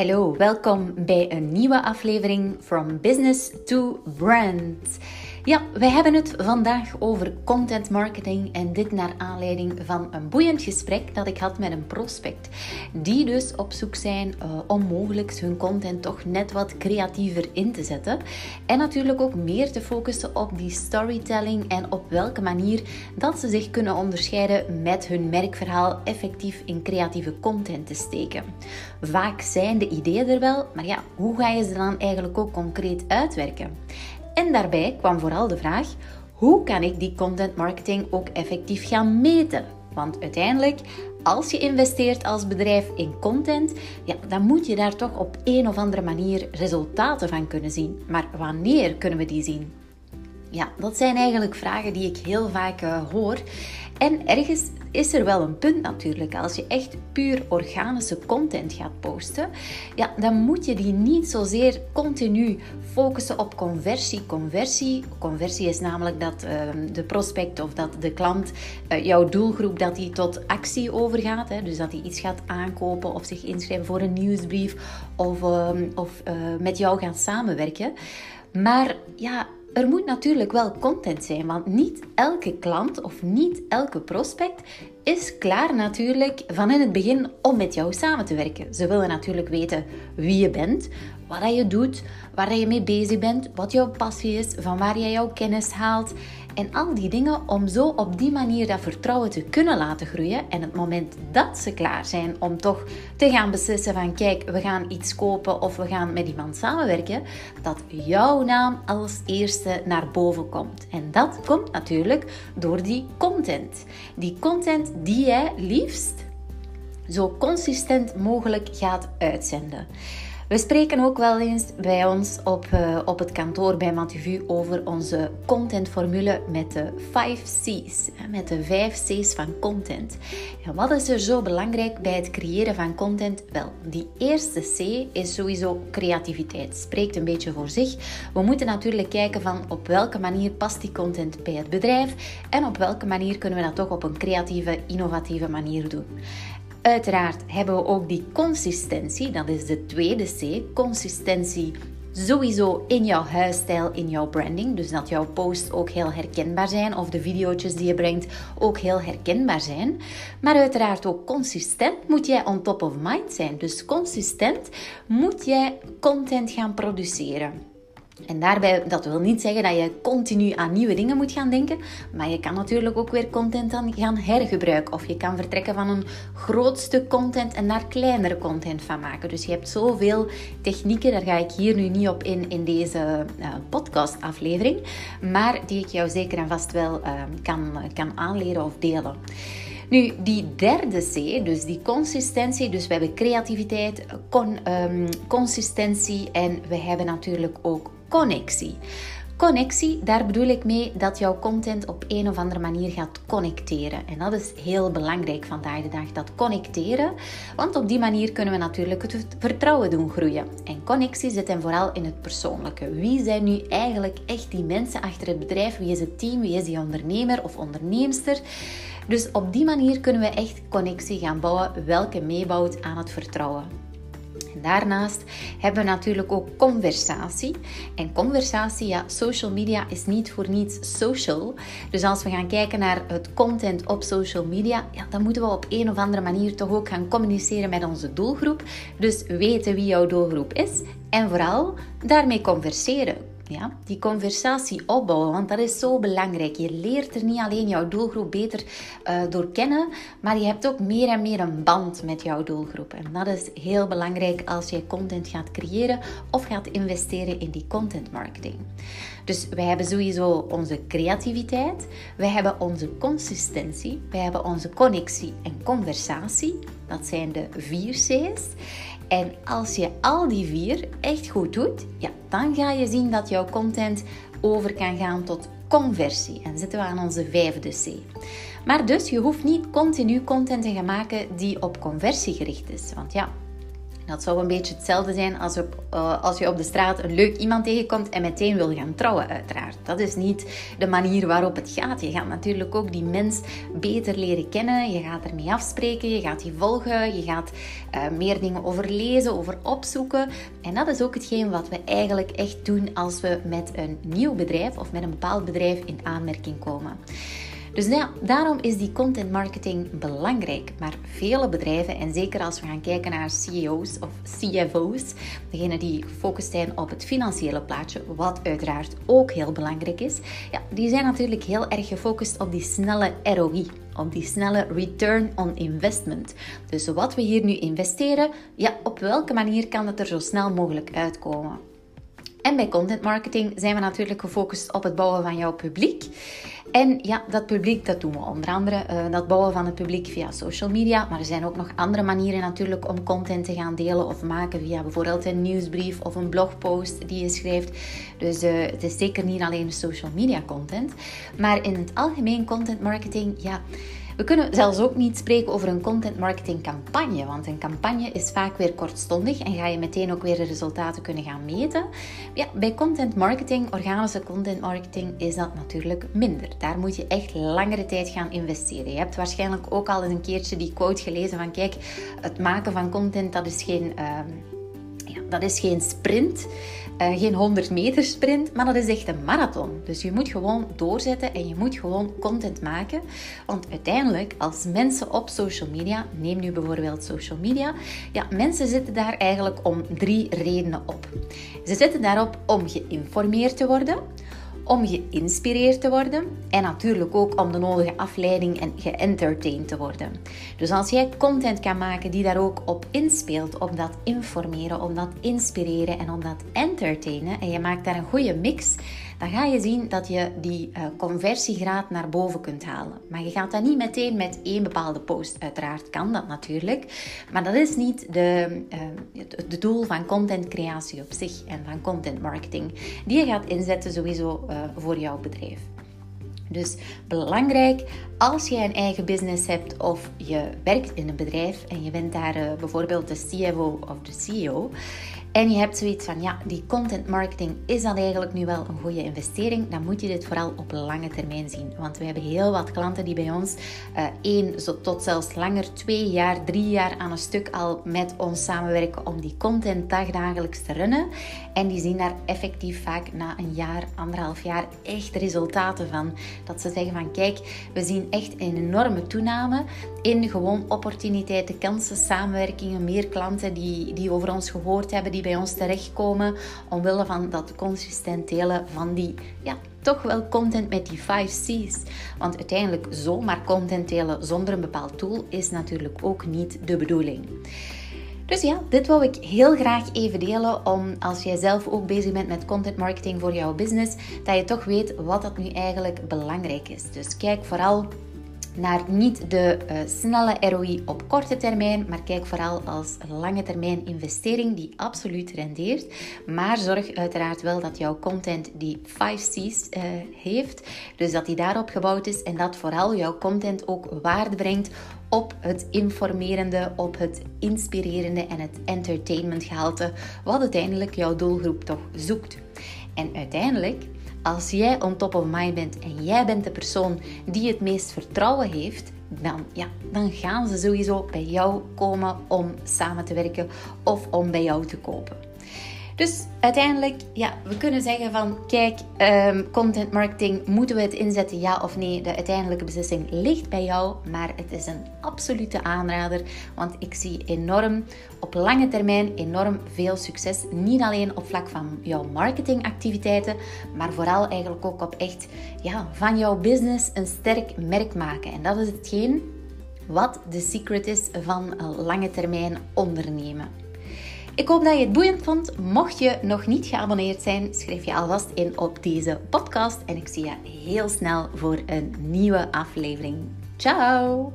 Hallo, welkom bij een nieuwe aflevering From Business to Brand. Ja, we hebben het vandaag over content marketing en dit naar aanleiding van een boeiend gesprek dat ik had met een prospect. Die dus op zoek zijn uh, om mogelijk hun content toch net wat creatiever in te zetten. En natuurlijk ook meer te focussen op die storytelling en op welke manier dat ze zich kunnen onderscheiden met hun merkverhaal effectief in creatieve content te steken. Vaak zijn de ideeën er wel, maar ja, hoe ga je ze dan eigenlijk ook concreet uitwerken? En daarbij kwam vooral de vraag: hoe kan ik die content marketing ook effectief gaan meten? Want uiteindelijk, als je investeert als bedrijf in content, ja, dan moet je daar toch op een of andere manier resultaten van kunnen zien. Maar wanneer kunnen we die zien? Ja, dat zijn eigenlijk vragen die ik heel vaak uh, hoor. En ergens is er wel een punt natuurlijk. Als je echt puur organische content gaat posten, ja, dan moet je die niet zozeer continu focussen op conversie. Conversie, conversie is namelijk dat uh, de prospect of dat de klant, uh, jouw doelgroep, dat die tot actie overgaat. Hè, dus dat hij iets gaat aankopen of zich inschrijven voor een nieuwsbrief of, uh, of eh, met jou gaan samenwerken. Maar ja, er moet natuurlijk wel content zijn, want niet elke klant of niet elke prospect is klaar natuurlijk van in het begin om met jou samen te werken. Ze willen natuurlijk weten wie je bent, wat je doet, waar je mee bezig bent, wat jouw passie is, van waar jij jouw kennis haalt. En al die dingen om zo op die manier dat vertrouwen te kunnen laten groeien. En het moment dat ze klaar zijn om toch te gaan beslissen van kijk, we gaan iets kopen of we gaan met iemand samenwerken, dat jouw naam als eerste naar boven komt. En dat komt natuurlijk door die content. Die content die jij liefst zo consistent mogelijk gaat uitzenden. We spreken ook wel eens bij ons op, uh, op het kantoor bij Mativu over onze contentformule met de 5 C's. Met de 5 C's van content. En wat is er zo belangrijk bij het creëren van content? Wel, die eerste C is sowieso creativiteit. Spreekt een beetje voor zich. We moeten natuurlijk kijken van op welke manier past die content bij het bedrijf en op welke manier kunnen we dat toch op een creatieve, innovatieve manier doen. Uiteraard hebben we ook die consistentie, dat is de tweede C. Consistentie sowieso in jouw huisstijl, in jouw branding. Dus dat jouw posts ook heel herkenbaar zijn of de video's die je brengt ook heel herkenbaar zijn. Maar uiteraard ook consistent moet jij on top of mind zijn. Dus consistent moet jij content gaan produceren. En daarbij, dat wil niet zeggen dat je continu aan nieuwe dingen moet gaan denken, maar je kan natuurlijk ook weer content dan gaan hergebruiken. Of je kan vertrekken van een groot stuk content en daar kleinere content van maken. Dus je hebt zoveel technieken, daar ga ik hier nu niet op in in deze uh, podcastaflevering, maar die ik jou zeker en vast wel uh, kan, kan aanleren of delen. Nu, die derde C, dus die consistentie, dus we hebben creativiteit, um, consistentie en we hebben natuurlijk ook connectie. Connectie, daar bedoel ik mee dat jouw content op een of andere manier gaat connecteren. En dat is heel belangrijk vandaag de dag, dat connecteren. Want op die manier kunnen we natuurlijk het vertrouwen doen groeien. En connectie zit hem vooral in het persoonlijke. Wie zijn nu eigenlijk echt die mensen achter het bedrijf? Wie is het team? Wie is die ondernemer of onderneemster? Dus op die manier kunnen we echt connectie gaan bouwen, welke meebouwt aan het vertrouwen. Daarnaast hebben we natuurlijk ook conversatie. En conversatie, ja, social media is niet voor niets social. Dus als we gaan kijken naar het content op social media, ja, dan moeten we op een of andere manier toch ook gaan communiceren met onze doelgroep. Dus weten wie jouw doelgroep is en vooral daarmee converseren ja, die conversatie opbouwen, want dat is zo belangrijk. Je leert er niet alleen jouw doelgroep beter uh, door kennen, maar je hebt ook meer en meer een band met jouw doelgroep. En dat is heel belangrijk als je content gaat creëren of gaat investeren in die content marketing. Dus wij hebben sowieso onze creativiteit, wij hebben onze consistentie, wij hebben onze connectie en conversatie. Dat zijn de vier C's. En als je al die vier echt goed doet, ja, dan ga je zien dat jouw content over kan gaan tot conversie. En zitten we aan onze vijfde C. Maar dus, je hoeft niet continu content te gaan maken die op conversie gericht is. Want ja, Dat zou een beetje hetzelfde zijn als, op, uh, als je op de straat een leuk iemand tegenkomt en meteen wil gaan trouwen, uiteraard. Dat is niet de manier waarop het gaat. Je gaat natuurlijk ook die mens beter leren kennen. Je gaat ermee afspreken, je gaat die volgen, je gaat uh, meer dingen over lezen, over opzoeken. En dat is ook hetgeen wat we eigenlijk echt doen als we met een nieuw bedrijf of met een bepaald bedrijf in aanmerking komen. Dus ja, daarom is die content marketing belangrijk. Maar vele bedrijven, en zeker als we gaan kijken naar CEO's of CFO's, degene die gefocust zijn op het financiële plaatje, wat uiteraard ook heel belangrijk is, ja, die zijn natuurlijk heel erg gefocust op die snelle ROI op die snelle return on investment. Dus wat we hier nu investeren, ja, op welke manier kan het er zo snel mogelijk uitkomen? En bij content marketing zijn we natuurlijk gefocust op het bouwen van jouw publiek. En ja, dat publiek, dat doen we onder andere. Uh, dat bouwen van het publiek via social media. Maar er zijn ook nog andere manieren natuurlijk om content te gaan delen of maken. Via bijvoorbeeld een nieuwsbrief of een blogpost die je schrijft. Dus uh, het is zeker niet alleen social media content. Maar in het algemeen content marketing, ja we kunnen zelfs ook niet spreken over een content marketing campagne, want een campagne is vaak weer kortstondig en ga je meteen ook weer de resultaten kunnen gaan meten. Ja, bij content marketing, organische content marketing, is dat natuurlijk minder. Daar moet je echt langere tijd gaan investeren. Je hebt waarschijnlijk ook al eens een keertje die quote gelezen van kijk, het maken van content dat is geen, uh, dat is geen sprint. Uh, geen 100 meter sprint, maar dat is echt een marathon. Dus je moet gewoon doorzetten en je moet gewoon content maken. Want uiteindelijk, als mensen op social media, neem nu bijvoorbeeld social media, ja, mensen zitten daar eigenlijk om drie redenen op. Ze zitten daarop om geïnformeerd te worden om geïnspireerd te worden en natuurlijk ook om de nodige afleiding en geëntertained te worden. Dus als jij content kan maken die daar ook op inspeelt, op dat informeren, op dat inspireren en op dat entertainen en je maakt daar een goede mix, dan ga je zien dat je die uh, conversiegraad naar boven kunt halen. Maar je gaat dat niet meteen met één bepaalde post. Uiteraard kan dat natuurlijk, maar dat is niet de, uh, het, doel van contentcreatie op zich en van content marketing, die je gaat inzetten sowieso uh, voor jouw bedrijf. Dus belangrijk, als je een eigen business hebt of je werkt in een bedrijf en je bent daar bijvoorbeeld de CFO of de CEO en je hebt zoiets van, ja, die content marketing is dan eigenlijk nu wel een goede investering, dan moet je dit vooral op lange termijn zien. Want we hebben heel wat klanten die bij ons uh, één tot zelfs langer, twee jaar, drie jaar aan een stuk al met ons samenwerken om die content dagdagelijks te runnen. En die zien daar effectief vaak na een jaar, anderhalf jaar echt resultaten van. Dat ze zeggen van, kijk, we zien echt een enorme toename in gewoon opportuniteiten, kansen, samenwerkingen, meer klanten die, die over ons gehoord hebben, die bij ons terechtkomen omwille van dat consistent delen van die ja, toch wel content met die 5 C's. Want uiteindelijk zomaar content delen zonder een bepaald tool is natuurlijk ook niet de bedoeling. Dus ja, dit wil ik heel graag even delen om als jij zelf ook bezig bent met content marketing voor jouw business, dat je toch weet wat dat nu eigenlijk belangrijk is. Dus kijk vooral naar niet de uh, snelle ROI op korte termijn, maar kijk vooral als lange termijn investering die absoluut rendeert. Maar zorg uiteraard wel dat jouw content die 5 C's uh, heeft, dus dat die daarop gebouwd is en dat vooral jouw content ook waarde brengt op het informerende, op het inspirerende en het entertainment gehalte, wat uiteindelijk jouw doelgroep toch zoekt. En uiteindelijk als jij on top of mind bent en jij bent de persoon die het meest vertrouwen heeft, dan, ja, dan gaan ze sowieso bij jou komen om samen te werken of om bij jou te kopen. Dus uiteindelijk, ja, we kunnen zeggen van, kijk, um, content marketing, moeten we het inzetten, ja of nee? De uiteindelijke beslissing ligt bij jou, maar het is een absolute aanrader, want ik zie enorm, op lange termijn, enorm veel succes. Niet alleen op vlak van jouw marketingactiviteiten, maar vooral eigenlijk ook op echt, ja, van jouw business een sterk merk maken. En dat is hetgeen wat de secret is van lange termijn ondernemen. Ik hoop dat je het boeiend vond. Mocht je nog niet geabonneerd zijn, schrijf je alvast in op deze podcast. En ik zie je heel snel voor een nieuwe aflevering. Ciao!